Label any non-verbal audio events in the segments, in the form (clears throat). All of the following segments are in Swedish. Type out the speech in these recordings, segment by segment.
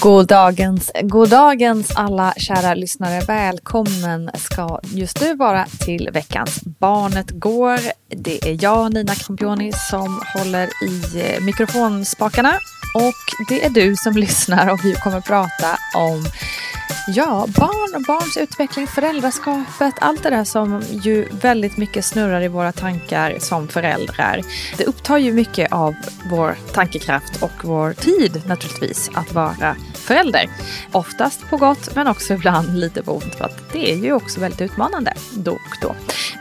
Goddagens, goddagens alla kära lyssnare. Välkommen ska just nu vara till veckans Barnet går. Det är jag, Nina Campioni, som håller i eh, mikrofonspakarna. Och det är du som lyssnar och vi kommer prata om Ja, barn och barns utveckling, föräldraskapet, allt det där som ju väldigt mycket snurrar i våra tankar som föräldrar. Det upptar ju mycket av vår tankekraft och vår tid naturligtvis att vara förälder. Oftast på gott men också ibland lite på ont för att det är ju också väldigt utmanande då och då.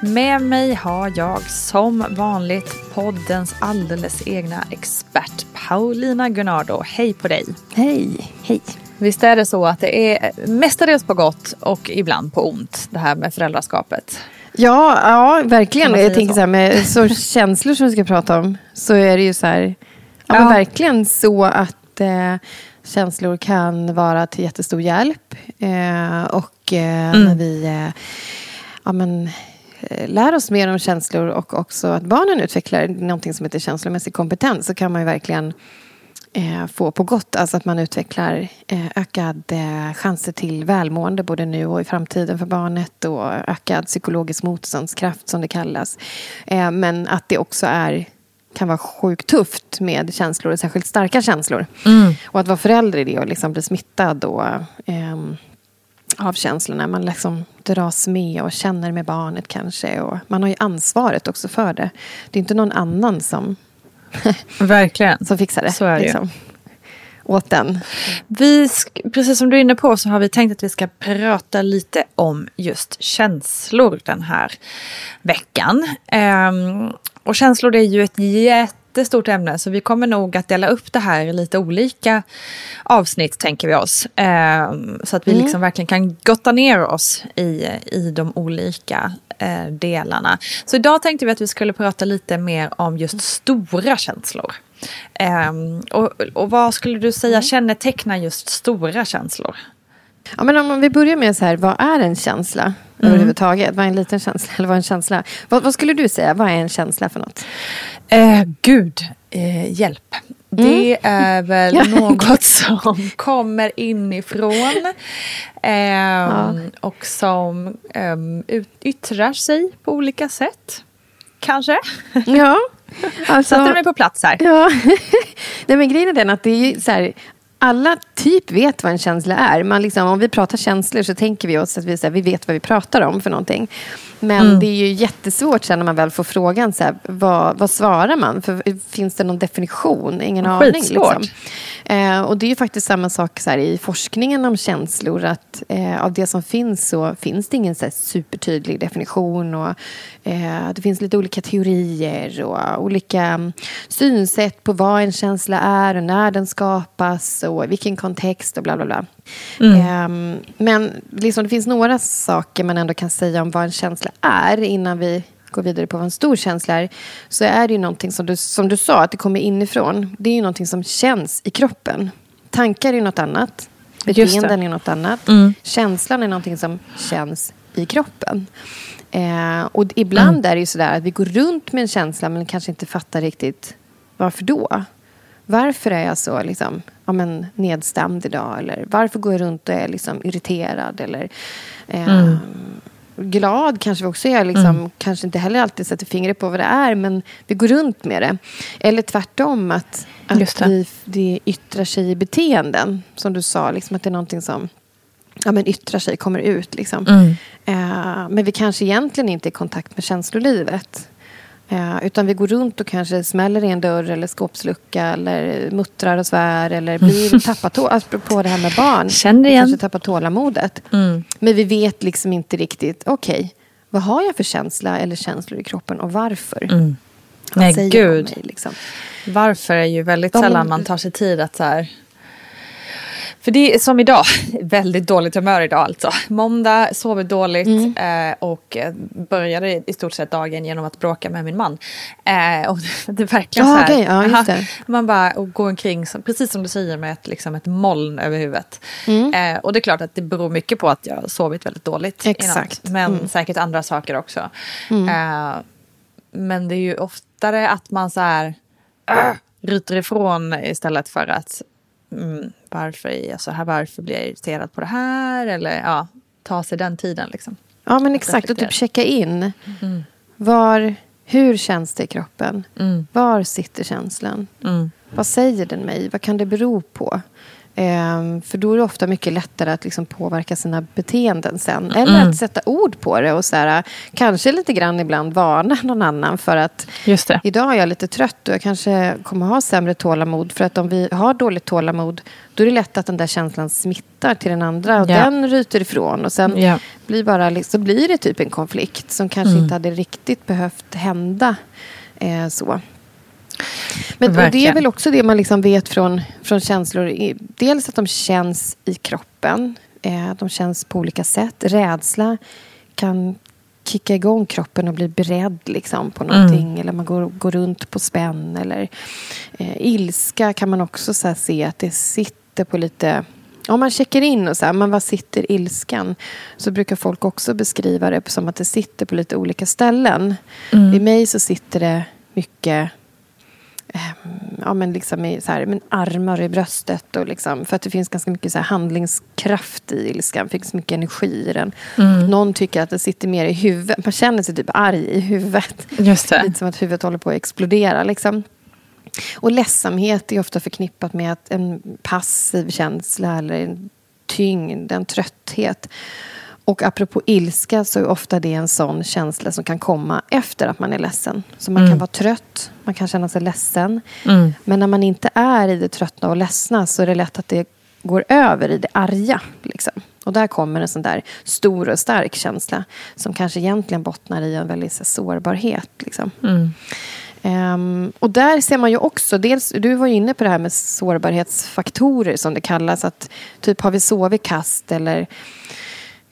Med mig har jag som vanligt poddens alldeles egna expert Paulina Gunnardo. Hej på dig! Hej, hej! Visst är det så att det är mestadels på gott och ibland på ont det här med föräldraskapet? Ja, ja verkligen. Jag tänker så, så här med så (laughs) känslor som vi ska prata om så är det ju så här, ja, ja. Men verkligen så att eh, känslor kan vara till jättestor hjälp. Eh, och eh, mm. när vi eh, ja, men, eh, lär oss mer om känslor och också att barnen utvecklar någonting som heter känslomässig kompetens så kan man ju verkligen eh, få på gott. Alltså att man utvecklar eh, ökade chanser till välmående både nu och i framtiden för barnet och ökad psykologisk motståndskraft som det kallas. Men att det också är kan vara sjukt tufft med känslor, särskilt starka känslor. Mm. Och att vara förälder i det och liksom bli smittad och, eh, av känslorna. Man liksom dras med och känner med barnet kanske. Och man har ju ansvaret också för det. Det är inte någon annan som (laughs) Verkligen. som fixar det. Så är det liksom. Åt den. Vi, precis som du är inne på så har vi tänkt att vi ska prata lite om just känslor den här veckan. Um, och känslor är ju ett jättestort ämne så vi kommer nog att dela upp det här i lite olika avsnitt tänker vi oss. Um, så att vi mm. liksom verkligen kan gotta ner oss i, i de olika eh, delarna. Så idag tänkte vi att vi skulle prata lite mer om just stora känslor. Eh, och, och vad skulle du säga mm. kännetecknar just stora känslor? Ja, men om vi börjar med så här, vad är en känsla mm. överhuvudtaget? Vad är en liten känsla? Eller vad är en känsla? Vad, vad skulle du säga, vad är en känsla för något? Eh, gud, eh, hjälp. Det är väl (laughs) något som kommer inifrån. Eh, ja. Och som eh, yttrar sig på olika sätt. Kanske. Ja. (laughs) Alltså, Satte du mig på plats här? Ja. (laughs) Nej, men grejen är den att det är så här, alla typ vet vad en känsla är. Man liksom, om vi pratar känslor så tänker vi oss att vi, så här, vi vet vad vi pratar om för någonting. Men mm. det är ju jättesvårt sen när man väl får frågan, så här, vad, vad svarar man? För, finns det någon definition? Ingen aning. Liksom. Eh, och det är ju faktiskt samma sak så här, i forskningen om känslor. Att eh, av det som finns så finns det ingen så supertydlig definition. Och, eh, det finns lite olika teorier och olika mm, synsätt på vad en känsla är och när den skapas och i vilken kontext och bla bla bla. Mm. Ehm, men liksom, det finns några saker man ändå kan säga om vad en känsla är innan vi går vidare på vad en stor känsla är. Så är det ju någonting som du, som du sa, att det kommer inifrån. Det är ju någonting som känns i kroppen. Tankar är något annat. Beteenden är något annat. Mm. Känslan är någonting som känns i kroppen. Eh, och ibland mm. är det ju sådär att vi går runt med en känsla men kanske inte fattar riktigt varför då. Varför är jag så liksom, ja, men, nedstämd idag? Eller varför går jag runt och är liksom, irriterad? Eller, eh, mm. Glad kanske vi också är. Liksom, mm. Kanske inte heller alltid sätter fingret på vad det är, men vi går runt med det. Eller tvärtom, att, att det. Vi, det yttrar sig i beteenden. Som du sa, liksom, att det är någonting som ja, men yttrar sig, kommer ut. Liksom. Mm. Eh, men vi kanske egentligen inte är i kontakt med känslolivet. Eh, utan vi går runt och kanske smäller i en dörr eller skåpslucka eller muttrar och svär eller blir tappar tå- apropå det här med barn. (laughs) Känner igen. Kanske tappar tålamodet. Mm. Men vi vet liksom inte riktigt, okej, okay, vad har jag för känsla eller känslor i kroppen och varför? Mm. Nej, gud. Mig, liksom? Varför är ju väldigt sällan man tar sig tid att så här för det är som idag, (laughs) väldigt dåligt humör idag alltså. Måndag, sover dåligt mm. eh, och började i stort sett dagen genom att bråka med min man. Eh, och (laughs) det verkligen ja, så här. Okay, ja, det. Man bara och går omkring, precis som du säger, med ett, liksom ett moln över huvudet. Mm. Eh, och det är klart att det beror mycket på att jag har sovit väldigt dåligt Exakt. Natt, men mm. säkert andra saker också. Mm. Eh, men det är ju oftare att man så här (clears throat) ryter ifrån istället för att mm, varför är jag så här, varför blir jag irriterad på det här? Eller ja, ta sig den tiden liksom. Ja men exakt, och typ checka in. Mm. Var, hur känns det i kroppen? Mm. Var sitter känslan? Mm. Vad säger den mig? Vad kan det bero på? Ehm, för då är det ofta mycket lättare att liksom påverka sina beteenden sen. Eller mm. att sätta ord på det och så här, kanske lite grann ibland varna någon annan för att idag är jag lite trött och jag kanske kommer ha sämre tålamod. För att om vi har dåligt tålamod då är det lätt att den där känslan smittar till den andra och yeah. den ryter ifrån. Och sen yeah. blir, bara, så blir det typ en konflikt som kanske mm. inte hade riktigt behövt hända. Eh, så. Men det är väl också det man liksom vet från, från känslor. Dels att de känns i kroppen. Eh, de känns på olika sätt. Rädsla kan kicka igång kroppen och bli beredd liksom, på någonting. Mm. Eller man går, går runt på spänn. Eller, eh, ilska kan man också så se att det sitter på lite... Om man checkar in och så här, men vad sitter ilskan? Så brukar folk också beskriva det som att det sitter på lite olika ställen. Mm. I mig så sitter det mycket ja, men liksom i, så här, men armar i bröstet. Och liksom, för att det finns ganska mycket så handlingskraft i ilskan. Det finns mycket energi i den. Mm. Någon tycker att det sitter mer i huvudet. Man känner sig typ arg i huvudet. Just det. Lite som att huvudet håller på att explodera. Liksom. Och ledsamhet är ofta förknippat med att en passiv känsla eller en tyngd, en trötthet. Och apropå ilska så är ofta det en sån känsla som kan komma efter att man är ledsen. Så man mm. kan vara trött, man kan känna sig ledsen. Mm. Men när man inte är i det tröttna och ledsna så är det lätt att det går över i det arga. Liksom. Och där kommer en sån där stor och stark känsla som kanske egentligen bottnar i en väldig så, sårbarhet. Liksom. Mm. Um, och där ser man ju också, dels, du var ju inne på det här med sårbarhetsfaktorer som det kallas. Att typ har vi sovit kast eller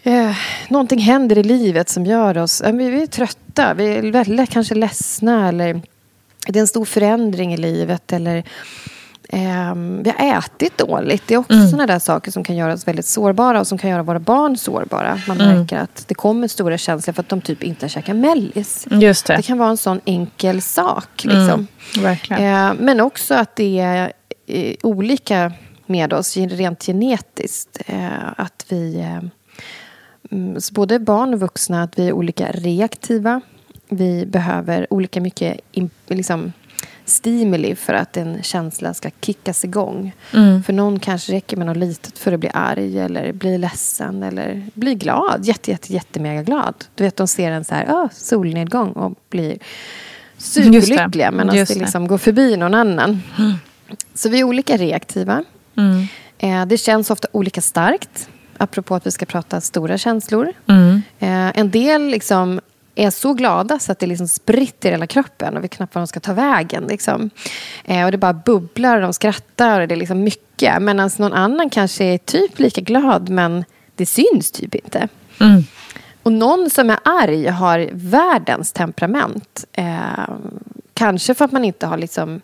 eh, någonting händer i livet som gör oss... Eh, vi är trötta, vi är väldigt kanske ledsna eller det är en stor förändring i livet eller Eh, vi har ätit dåligt. Det är också mm. sådana där saker som kan göra oss väldigt sårbara och som kan göra våra barn sårbara. Man mm. märker att det kommer stora känslor för att de typ inte har käkat mellis. Just det. det kan vara en sån enkel sak. Liksom. Mm. Eh, men också att det är eh, olika med oss rent genetiskt. Eh, att vi, eh, både barn och vuxna, att vi är olika reaktiva. Vi behöver olika mycket liksom, stimuli för att en känsla ska kickas igång. Mm. För någon kanske räcker med något litet för att bli arg eller bli ledsen eller bli glad. Jätte, jätte, jättemega glad. Du vet, de ser en så här, oh, solnedgång och blir superlyckliga medan det, det liksom går förbi någon annan. Mm. Så vi är olika reaktiva. Mm. Eh, det känns ofta olika starkt. Apropå att vi ska prata stora känslor. Mm. Eh, en del liksom är så glada så att det liksom spritter i hela kroppen och vi knappt var de ska ta vägen. Liksom. Eh, och det bara bubblar och de skrattar och det är liksom mycket. Medan någon annan kanske är typ lika glad men det syns typ inte. Mm. Och någon som är arg har världens temperament. Eh, kanske för att man inte har liksom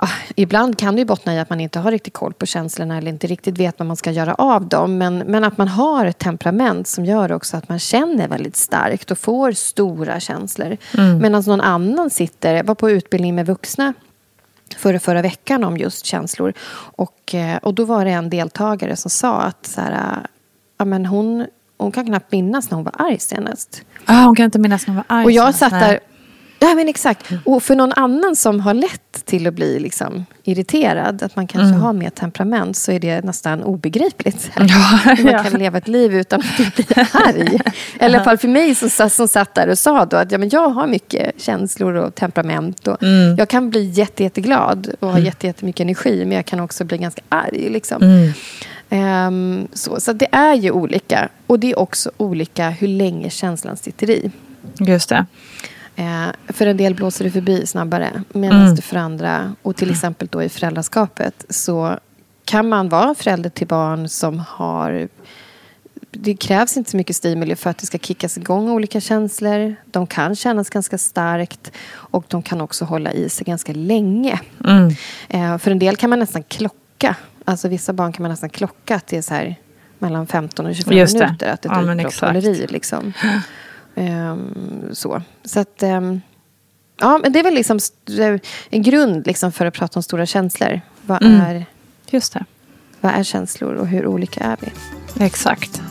ja, ibland kan det ju bottna i att man inte har riktigt koll på känslorna eller inte riktigt vet vad man ska göra av dem. Men, men att man har ett temperament som gör också att man känner väldigt starkt och får stora känslor. Mm. Medan någon annan sitter, var på utbildning med vuxna förra, förra veckan om just känslor. Och, eh, och då var det en deltagare som sa att så här, ja, men hon, hon kan knappt minnas när hon var arg senast. Ah, hon kan inte minnas när hon var arg Och jag satt där Ja, men exakt. Och för någon annan som har lätt till att bli liksom irriterad, att man kanske mm. har mer temperament, så är det nästan obegripligt. (laughs) Ja, man ja. kan leva ett liv utan att bli arg. Eller (laughs) i alla fall för mig som, som satt där och sa då att ja, men jag har mycket känslor och temperament. Och mm. Jag kan bli jätte, jätteglad och ha mm. jätte, jättemycket energi, men jag kan också bli ganska arg. Liksom. Mm. Um, så så det är ju olika. Och det är också olika hur länge känslan sitter i. Just det. Eh, för en del blåser det förbi snabbare. Medan mm. det för andra, och till exempel då i föräldraskapet, så kan man vara förälder till barn som har det krävs inte så mycket stimuli för att det ska kickas igång olika känslor. De kan kännas ganska starkt och de kan också hålla i sig ganska länge. Mm. Eh, för en del kan man nästan klocka. Alltså vissa barn kan man nästan klocka att det är så här mellan 15 och 25 minuter att ett ja, utbrott håller i. Liksom. (gasps) Um, så. Så att... Um, ja, men det är väl liksom en grund liksom för att prata om stora känslor. Vad mm. är... Just det. Vad är känslor och hur olika är vi? Exakt.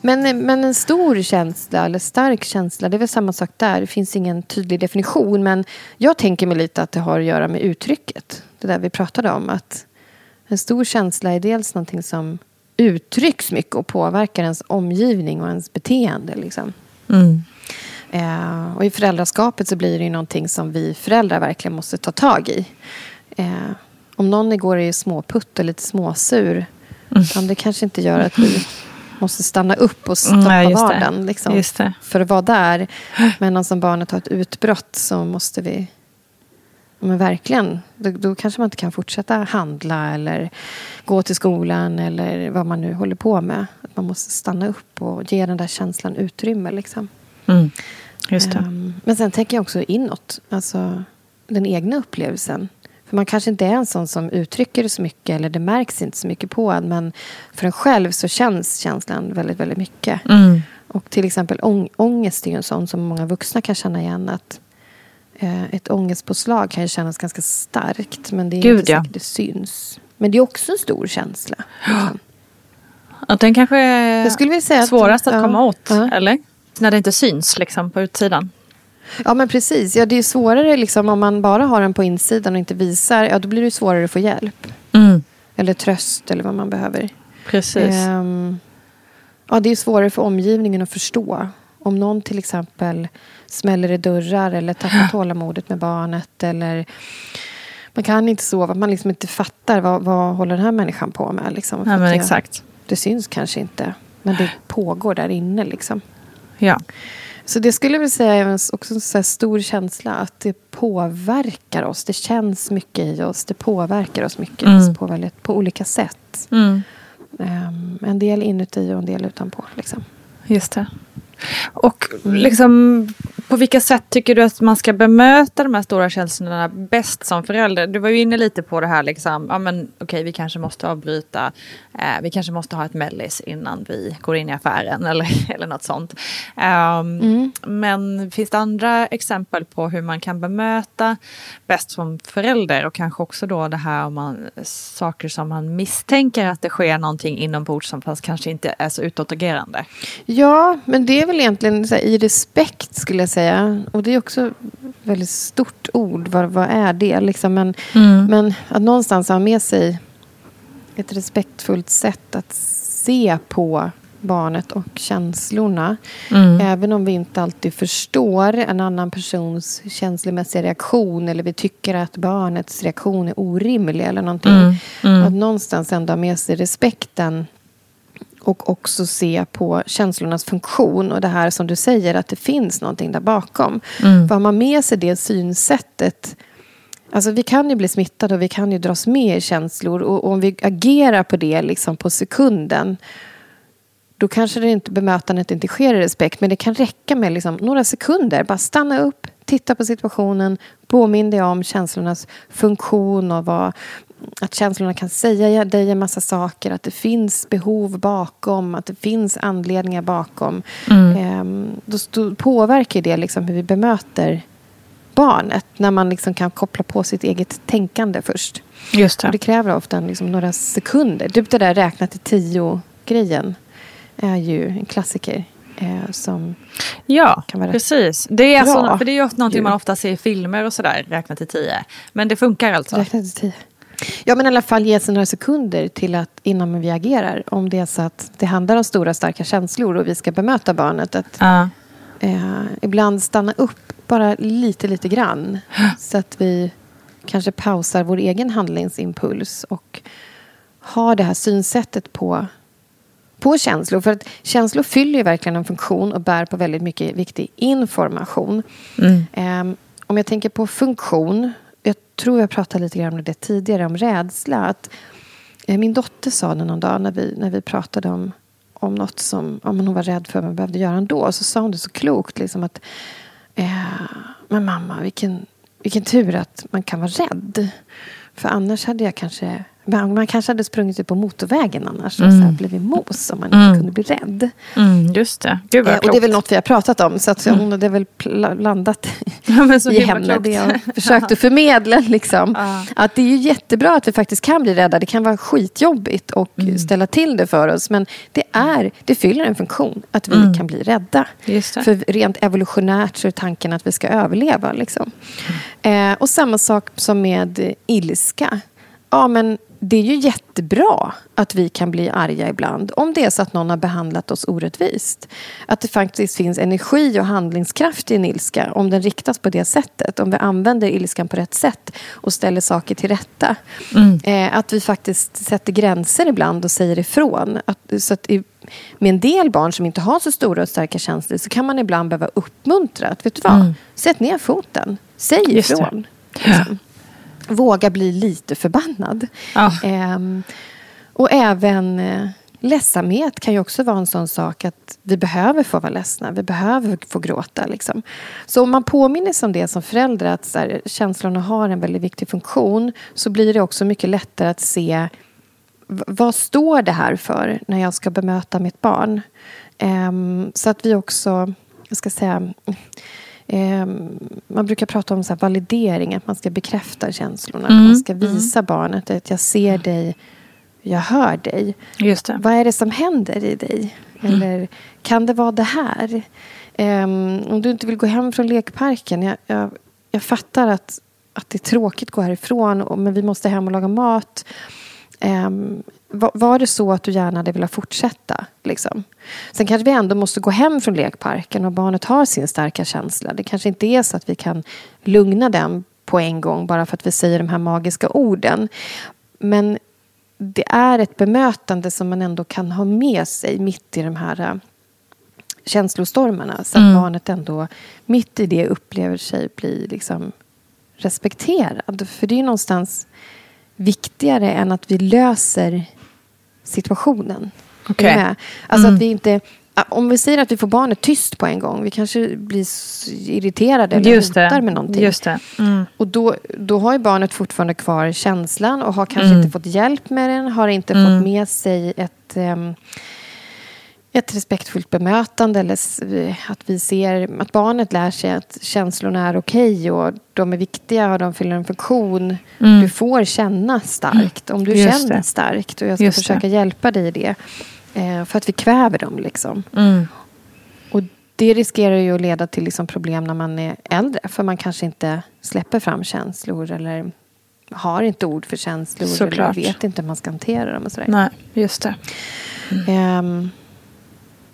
Men, men en stor känsla eller stark känsla, det är väl samma sak där. Det finns ingen tydlig definition. Men jag tänker mig lite att det har att göra med uttrycket. Det där vi pratade om. Att en stor känsla är dels någonting som uttrycks mycket och påverkar ens omgivning och ens beteende. Liksom. Mm. Eh, och i föräldraskapet så blir det ju någonting som vi föräldrar verkligen måste ta tag i. Eh, om någon igår är småputt och lite småsur, mm. det kanske inte gör att vi måste stanna upp och stoppa Nej, vardagen. Liksom, för att vara där. Men om barnet har ett utbrott så måste vi men verkligen, då, då, kanske man inte kan fortsätta handla eller gå till skolan eller vad man nu håller på med. Att man måste stanna upp och ge den där känslan utrymme. Liksom. Mm, just det. Um, men sen tänker jag också inåt, alltså den egna upplevelsen. För man kanske inte är en sån som uttrycker det så mycket eller det märks inte så mycket på en. Men för en själv så känns känslan väldigt, väldigt mycket. Mm. Och till exempel ång ångest är ju en sån som många vuxna kan känna igen. att ett ångestpåslag kan ju kännas ganska starkt. Men det är Gud, inte ja. säkert det syns. Men det är också en stor känsla. Liksom. Att den kanske är jag säga svårast att, att komma åt. Ja. Eller? När det inte syns liksom, på utsidan. Ja men precis. Ja, det är svårare liksom, om man bara har den på insidan och inte visar. Ja, då blir det svårare att få hjälp. Mm. Eller tröst eller vad man behöver. Precis. Um, ja, det är svårare för omgivningen att förstå. Om någon till exempel smäller i dörrar eller tappar tålamodet med barnet. Eller man kan inte sova, man liksom inte fattar vad, vad håller den här människan på med. Liksom, ja, men exakt. Det syns kanske inte, men det pågår där inne. Liksom. Ja. Så det skulle jag vilja säga är också en så stor känsla att det påverkar oss. Det känns mycket i oss. Det påverkar oss mycket mm. på, väldigt, på olika sätt. Mm. Um, en del inuti och en del utanpå. Liksom. Just det. Och liksom på vilka sätt tycker du att man ska bemöta de här stora känslorna bäst som förälder? Du var ju inne lite på det här, liksom, ja men okej vi kanske måste avbryta, eh, vi kanske måste ha ett mellis innan vi går in i affären (laughs) eller, eller något sånt. Um, mm. Men finns det andra exempel på hur man kan bemöta bäst som förälder och kanske också då det här om man, saker som man misstänker att det sker någonting inombords som fast kanske inte är så utåtagerande? Ja, men det är väl egentligen här, i respekt skulle jag säga. Och det är också ett väldigt stort ord. Vad, vad är det? Liksom, men, mm. men att någonstans ha med sig ett respektfullt sätt att se på barnet och känslorna. Mm. Även om vi inte alltid förstår en annan persons känslomässiga reaktion eller vi tycker att barnets reaktion är orimlig eller någonting. Mm. Mm. Att någonstans ändå ha med sig respekten och också se på känslornas funktion och det här som du säger att det finns någonting där bakom. Mm. För har man med sig det synsättet Alltså vi kan ju bli smittade och vi kan ju dras med i känslor och, och om vi agerar på det liksom på sekunden då kanske det inte, bemötandet inte sker i respekt men det kan räcka med liksom några sekunder. Bara stanna upp, titta på situationen, påminn dig om känslornas funktion och vad, att känslorna kan säga dig en massa saker, att det finns behov bakom, att det finns anledningar bakom. Mm. Ehm, då, då påverkar det liksom hur vi bemöter barnet när man liksom kan koppla på sitt eget tänkande först. Just det. Och det kräver ofta liksom några sekunder. Typ det där räkna till tio-grejen är ju en klassiker. Eh, som ja, kan vara precis. Det är, alltså, för det är ju någonting man ofta ser i filmer och sådär, räkna till tio. Men det funkar alltså? Räkna till tio. Ja, men i alla fall ge sig några sekunder till att, innan vi agerar. Om det är så att det handlar om stora starka känslor och vi ska bemöta barnet. Att, uh. eh, ibland stanna upp bara lite, lite grann. (gasps) så att vi kanske pausar vår egen handlingsimpuls och har det här synsättet på, på känslor. För att känslor fyller ju verkligen en funktion och bär på väldigt mycket viktig information. Mm. Eh, om jag tänker på funktion jag tror jag pratade lite grann om det tidigare, om rädsla. Att, eh, min dotter sa det någon dag när vi, när vi pratade om, om något som om hon var rädd för vad man behövde göra ändå. Så sa hon det så klokt. Liksom att, eh, men mamma, vilken, vilken tur att man kan vara rädd. För annars hade jag kanske man, man kanske hade sprungit ut på motorvägen annars mm. och så här blivit mos om man inte mm. kunde bli rädd. Mm, just det. Gud, eh, och det är väl något vi har pratat om. Så att mm. hon hade väl landat (laughs) ja, i henne det jag försökte förmedla. Liksom. Ja. Att det är jättebra att vi faktiskt kan bli rädda. Det kan vara skitjobbigt och mm. ställa till det för oss. Men det, är, det fyller en funktion att vi mm. kan bli rädda. För rent evolutionärt så är tanken att vi ska överleva. Liksom. Eh, och samma sak som med ilska. Ja, men det är ju jättebra att vi kan bli arga ibland om det är så att någon har behandlat oss orättvist. Att det faktiskt finns energi och handlingskraft i en ilska om den riktas på det sättet. Om vi använder ilskan på rätt sätt och ställer saker till rätta. Mm. Eh, att vi faktiskt sätter gränser ibland och säger ifrån. Att, så att i, med en del barn som inte har så stora och starka känslor så kan man ibland behöva uppmuntra. Att, vet du vad? Mm. Sätt ner foten. Säg ifrån. Liksom våga bli lite förbannad. Ja. Ehm, och även eh, ledsamhet kan ju också vara en sån sak att vi behöver få vara ledsna. Vi behöver få gråta. Liksom. Så om man påminner sig om det som förälder att så här, känslorna har en väldigt viktig funktion så blir det också mycket lättare att se vad står det här för när jag ska bemöta mitt barn? Ehm, så att vi också, jag ska säga Eh, man brukar prata om så validering, att man ska bekräfta känslorna. Mm. Man ska mm. visa mm. barnet att jag ser dig, jag hör dig. Just det. Vad är det som händer i dig? Mm. Eller kan det vara det här? Eh, om du inte vill gå hem från lekparken, jag, jag, jag fattar att, att det är tråkigt att gå härifrån, men vi måste hem och laga mat. Um, var det så att du gärna hade velat fortsätta? Liksom? Sen kanske vi ändå måste gå hem från lekparken och barnet har sin starka känsla. Det kanske inte är så att vi kan lugna den på en gång bara för att vi säger de här magiska orden. Men det är ett bemötande som man ändå kan ha med sig mitt i de här uh, känslostormarna. Så att mm. barnet ändå mitt i det upplever sig bli liksom respekterad. För det är någonstans viktigare än att vi löser situationen. Okay. Alltså mm. att vi inte om vi säger att vi får barnet tyst på en gång. Vi kanske blir irriterade eller Just hotar det. med någonting. Just det. Mm. Och då, då har ju barnet fortfarande kvar känslan och har kanske Mm. inte fått hjälp med den. Har inte Mm. fått med sig ett, ehm, ett respektfullt bemötande. Eller att vi ser att barnet lär sig att känslorna är okej och de är viktiga och de fyller en funktion. Mm. Du får känna starkt. Om du Just känner det. starkt och jag ska Just det. försöka hjälpa dig i det. Eh, för att vi kväver dem liksom. Mm. Och det riskerar ju att leda till liksom problem när man är äldre. För man kanske inte släpper fram känslor eller har inte ord för känslor. Såklart. Eller vet inte hur man ska hantera dem och sådär. Nej, just det. Ehm,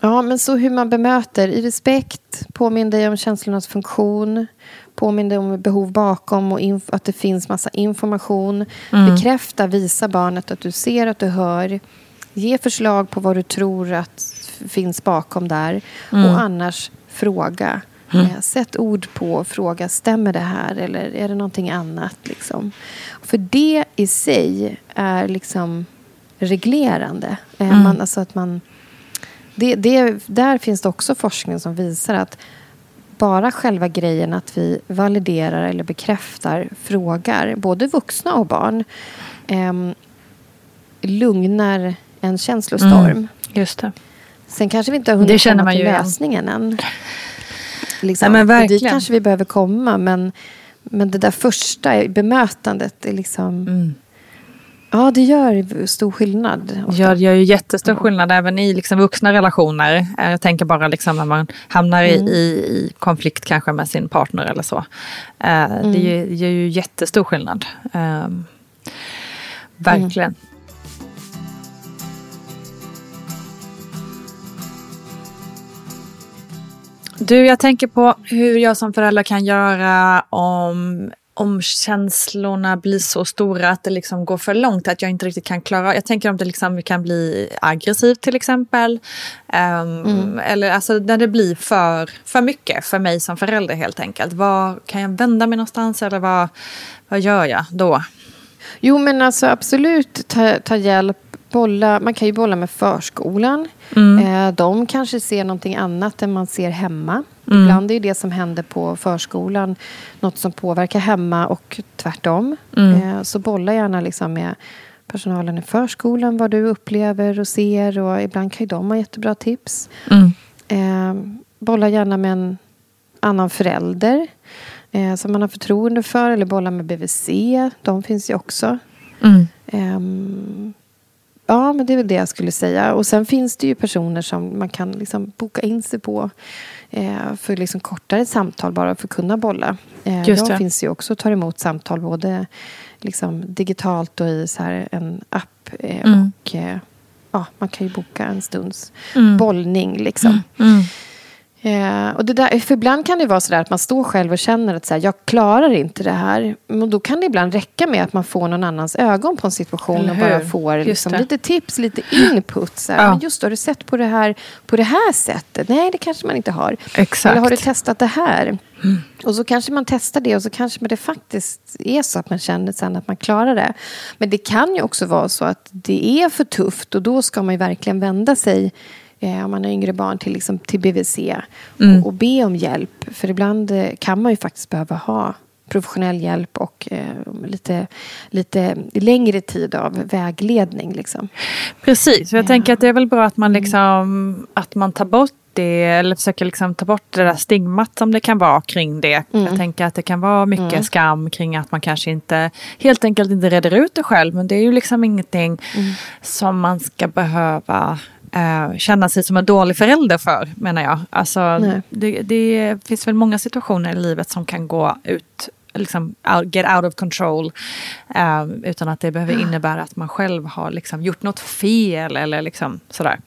ja, men så hur man bemöter. I respekt, påminn dig om känslornas funktion. Påminn dig om behov bakom och att det finns massa information. Mm. Bekräfta, visa barnet att du ser, att du hör. Ge förslag på vad du tror att finns bakom där. Mm. Och annars fråga. Eh, sätt ord på fråga, stämmer det här eller är det någonting annat? Liksom. För det i sig är liksom reglerande. Eh, Mm. man, alltså att man, det, det, där finns det också forskning som visar att bara själva grejen att vi validerar eller bekräftar frågar, både vuxna och barn, ehm, lugnar en känslostorm. Mm. Just det. Sen kanske vi inte har Det hunnit känner komma man till ju igen. lösningen än. (laughs) Liksom. Nej, men Dit kanske vi behöver komma, men, men det där första bemötandet är liksom... Mm. Ja, det gör stor skillnad. ofta. Ja, det gör ju jättestor skillnad även i liksom vuxna relationer. Eh, Jag tänker bara liksom när man hamnar i, Mm. i, i konflikt kanske med sin partner eller så. Eh, Mm. Det gör, gör ju jättestor skillnad. Eh, verkligen. Du, jag tänker på hur jag som förälder kan göra om, om känslorna blir så stora att det liksom går för långt, att jag inte riktigt kan klara. Jag tänker om det liksom kan bli aggressivt till exempel. Ehm, Eller alltså när det blir för, för mycket för mig som förälder helt enkelt. Var, kan jag vända mig någonstans eller vad, vad gör jag då? Jo, men alltså absolut ta, ta hjälp. Bolla, man kan ju bolla med förskolan. Eh, de kanske ser någonting annat än man ser hemma. Ibland är det som händer på förskolan något som påverkar hemma och tvärtom. Eh, så bolla gärna liksom med personalen i förskolan vad du upplever och ser. Och ibland kan ju de ha jättebra tips. Eh, bolla gärna med en annan förälder som man har förtroende för. Eller bolla med BVC. De finns ju också. Ehm, ja, men det är väl det jag skulle säga. Och sen finns det ju personer som man kan liksom boka in sig på eh, för liksom kortare samtal bara för att kunna bolla. Eh, Just jag det. finns ju också och tar emot samtal både liksom digitalt och i så här en app. Eh, Mm. Och eh, ja, man kan ju boka en stunds Mm. bollning liksom. Eh, och det där, för ibland kan det vara så att man står själv och känner att så här, jag klarar inte det här. Men då kan det ibland räcka med att man får någon annans ögon på en situation och bara får liksom, lite tips, lite input. Så här, Ja. men just har du sett på det här på det här sättet? Nej, det kanske man inte har. Exakt. Eller har du testat det här? Och så kanske man testar det och så kanske det faktiskt är så att man känner sen att man klarar det. Men det kan ju också vara så att det är för tufft och då ska man ju verkligen vända sig eh, om man har yngre barn till, liksom, till BVC och, och be om hjälp. För ibland eh, kan man ju faktiskt behöva ha professionell hjälp och eh, lite, lite längre tid av vägledning. Liksom. Precis, jag tänker att det är väl bra att man, liksom, att man tar bort det eller försöker liksom ta bort det där stigmat som det kan vara kring det. Jag tänker att det kan vara mycket skam kring att man kanske inte helt enkelt inte reder ut det själv. Men det är ju liksom ingenting som man ska behöva eh, känna sig som en dålig förälder för, menar jag. Alltså, det, det finns väl många situationer i livet som kan gå ut liksom out, get out of control eh, utan att det behöver innebära att man själv har liksom gjort något fel eller liksom sådär.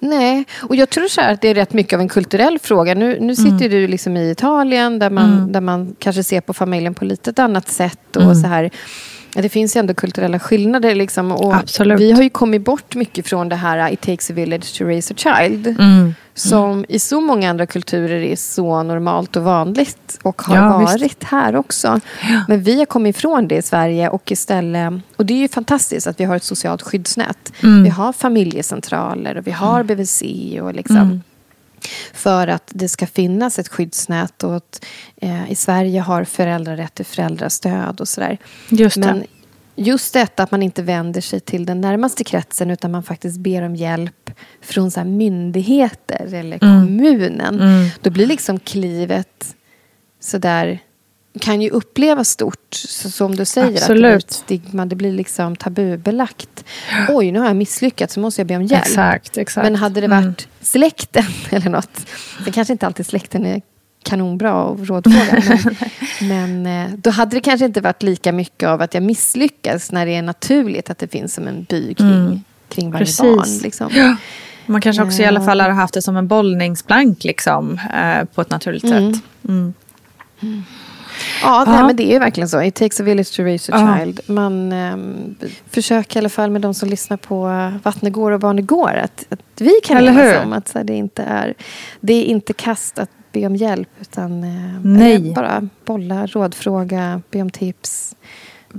Nej, och jag tror så att det är rätt mycket av en kulturell fråga. Nu, nu sitter du liksom i Italien där man, där man kanske ser på familjen på lite ett annat sätt. Och så här. Det finns ju ändå kulturella skillnader. Liksom, och Absolut. Vi har ju kommit bort mycket från det här It takes a village to raise a child. Mm. Som i så många andra kulturer är så normalt och vanligt. Och har Ja, varit visst. här också. Men vi har kommit ifrån det i Sverige. Och istället, och det är ju fantastiskt att vi har ett socialt skyddsnät. Mm. Vi har familjecentraler och vi har BVC. Och liksom, Mm. För att det ska finnas ett skyddsnät. Och att, eh, I Sverige har föräldrar rätt till föräldrastöd och sådär. Just det. Men just detta att man inte vänder sig till den närmaste kretsen utan man faktiskt ber om hjälp från så myndigheter eller Mm. kommunen. Mm. Då blir liksom klivet sådär kan ju upplevas stort, som du säger. Att det blir Absolut. stigma, det blir liksom tabubelagt. Oj, nu har jag misslyckats, så måste jag be om hjälp. Exakt, exakt. Men hade det varit Mm. släkten (laughs) eller något. Sen kanske inte alltid släkten är kanonbra och rådfråga. (laughs) men, men eh, då hade det kanske inte varit lika mycket av att jag misslyckas när det är naturligt att det finns som en by kring, Mm. kring varje Precis. barn. Liksom. Ja. Man kanske också i alla Eh. fall har haft det som en bollningsplank liksom, eh, på ett naturligt Mm. sätt. Ja. Nej, men det är ju verkligen så. It takes a village to raise a child. Man ehm, försöker i alla fall med de som lyssnar på Vattnegård och Barnegård att, att vi kan enas om att här, det, inte är, det är inte kast att be om hjälp utan eh, Nej. eller bara bolla, rådfråga, be om tips.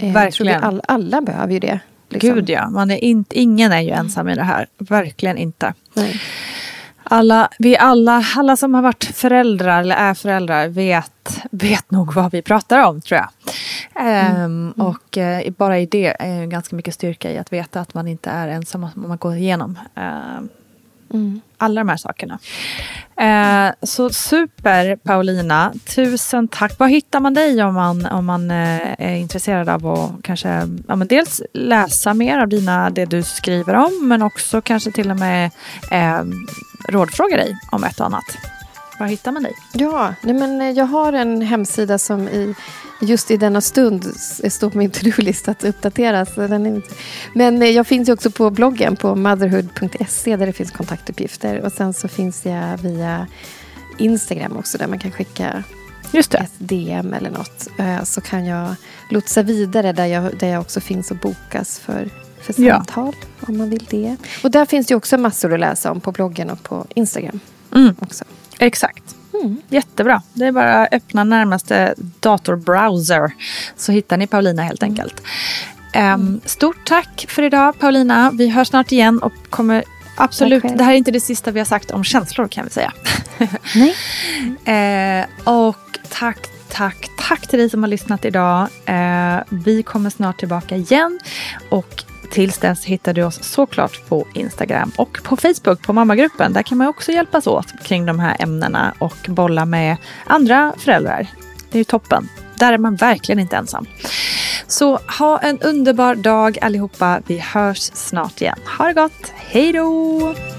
Eh, Verkligen. all, alla behöver ju det. liksom. Gud ja, man är inte, ingen är ju ensam i det här. Verkligen inte. Nej. Alla, vi alla, alla som har varit föräldrar eller är föräldrar vet, vet nog vad vi pratar om tror jag. Ehm, Och eh, bara i det är ganska mycket styrka i att veta att man inte är ensam om man går igenom. Ehm, Mm. alla de här sakerna. Eh, så super Paulina, tusen tack. Var hittar man dig om man, om man eh, är intresserad av att kanske ja, men dels läsa mer av dina, det du skriver om men också kanske till och med eh, rådfråga dig om ett och annat. Var hittar man dig? Ja, nej men jag har en hemsida som i, just i denna stund står på min (laughs) to-do-lista att uppdateras. Men eh, jag finns ju också på bloggen på motherhood.se där det finns kontaktuppgifter. Och sen så finns jag via Instagram också där man kan skicka Just det. ett DM eller något. Eh, Så kan jag lotsa vidare där jag, där jag också finns och bokas för, för Ja. samtal om man vill det. Och där finns det också massor att läsa om på bloggen och på Instagram Mm, också. exakt. Mm. Jättebra. Det är bara att öppna närmaste datorbrowser så hittar ni Paulina helt enkelt. Em, stort tack för idag Paulina. Vi hörs snart igen och kommer absolut, det här är inte det sista vi har sagt om känslor kan vi säga. (laughs) Nej. Eh, och tack, tack, tack till dig som har lyssnat idag. Eh, vi kommer snart tillbaka igen. Och tills dess hittar du oss såklart på Instagram och på Facebook på mammagruppen. Där kan man också hjälpas åt kring de här ämnena och bolla med andra föräldrar. Det är ju toppen. Där är man verkligen inte ensam. Så ha en underbar dag allihopa. Vi hörs snart igen. Ha det gott. Hej då!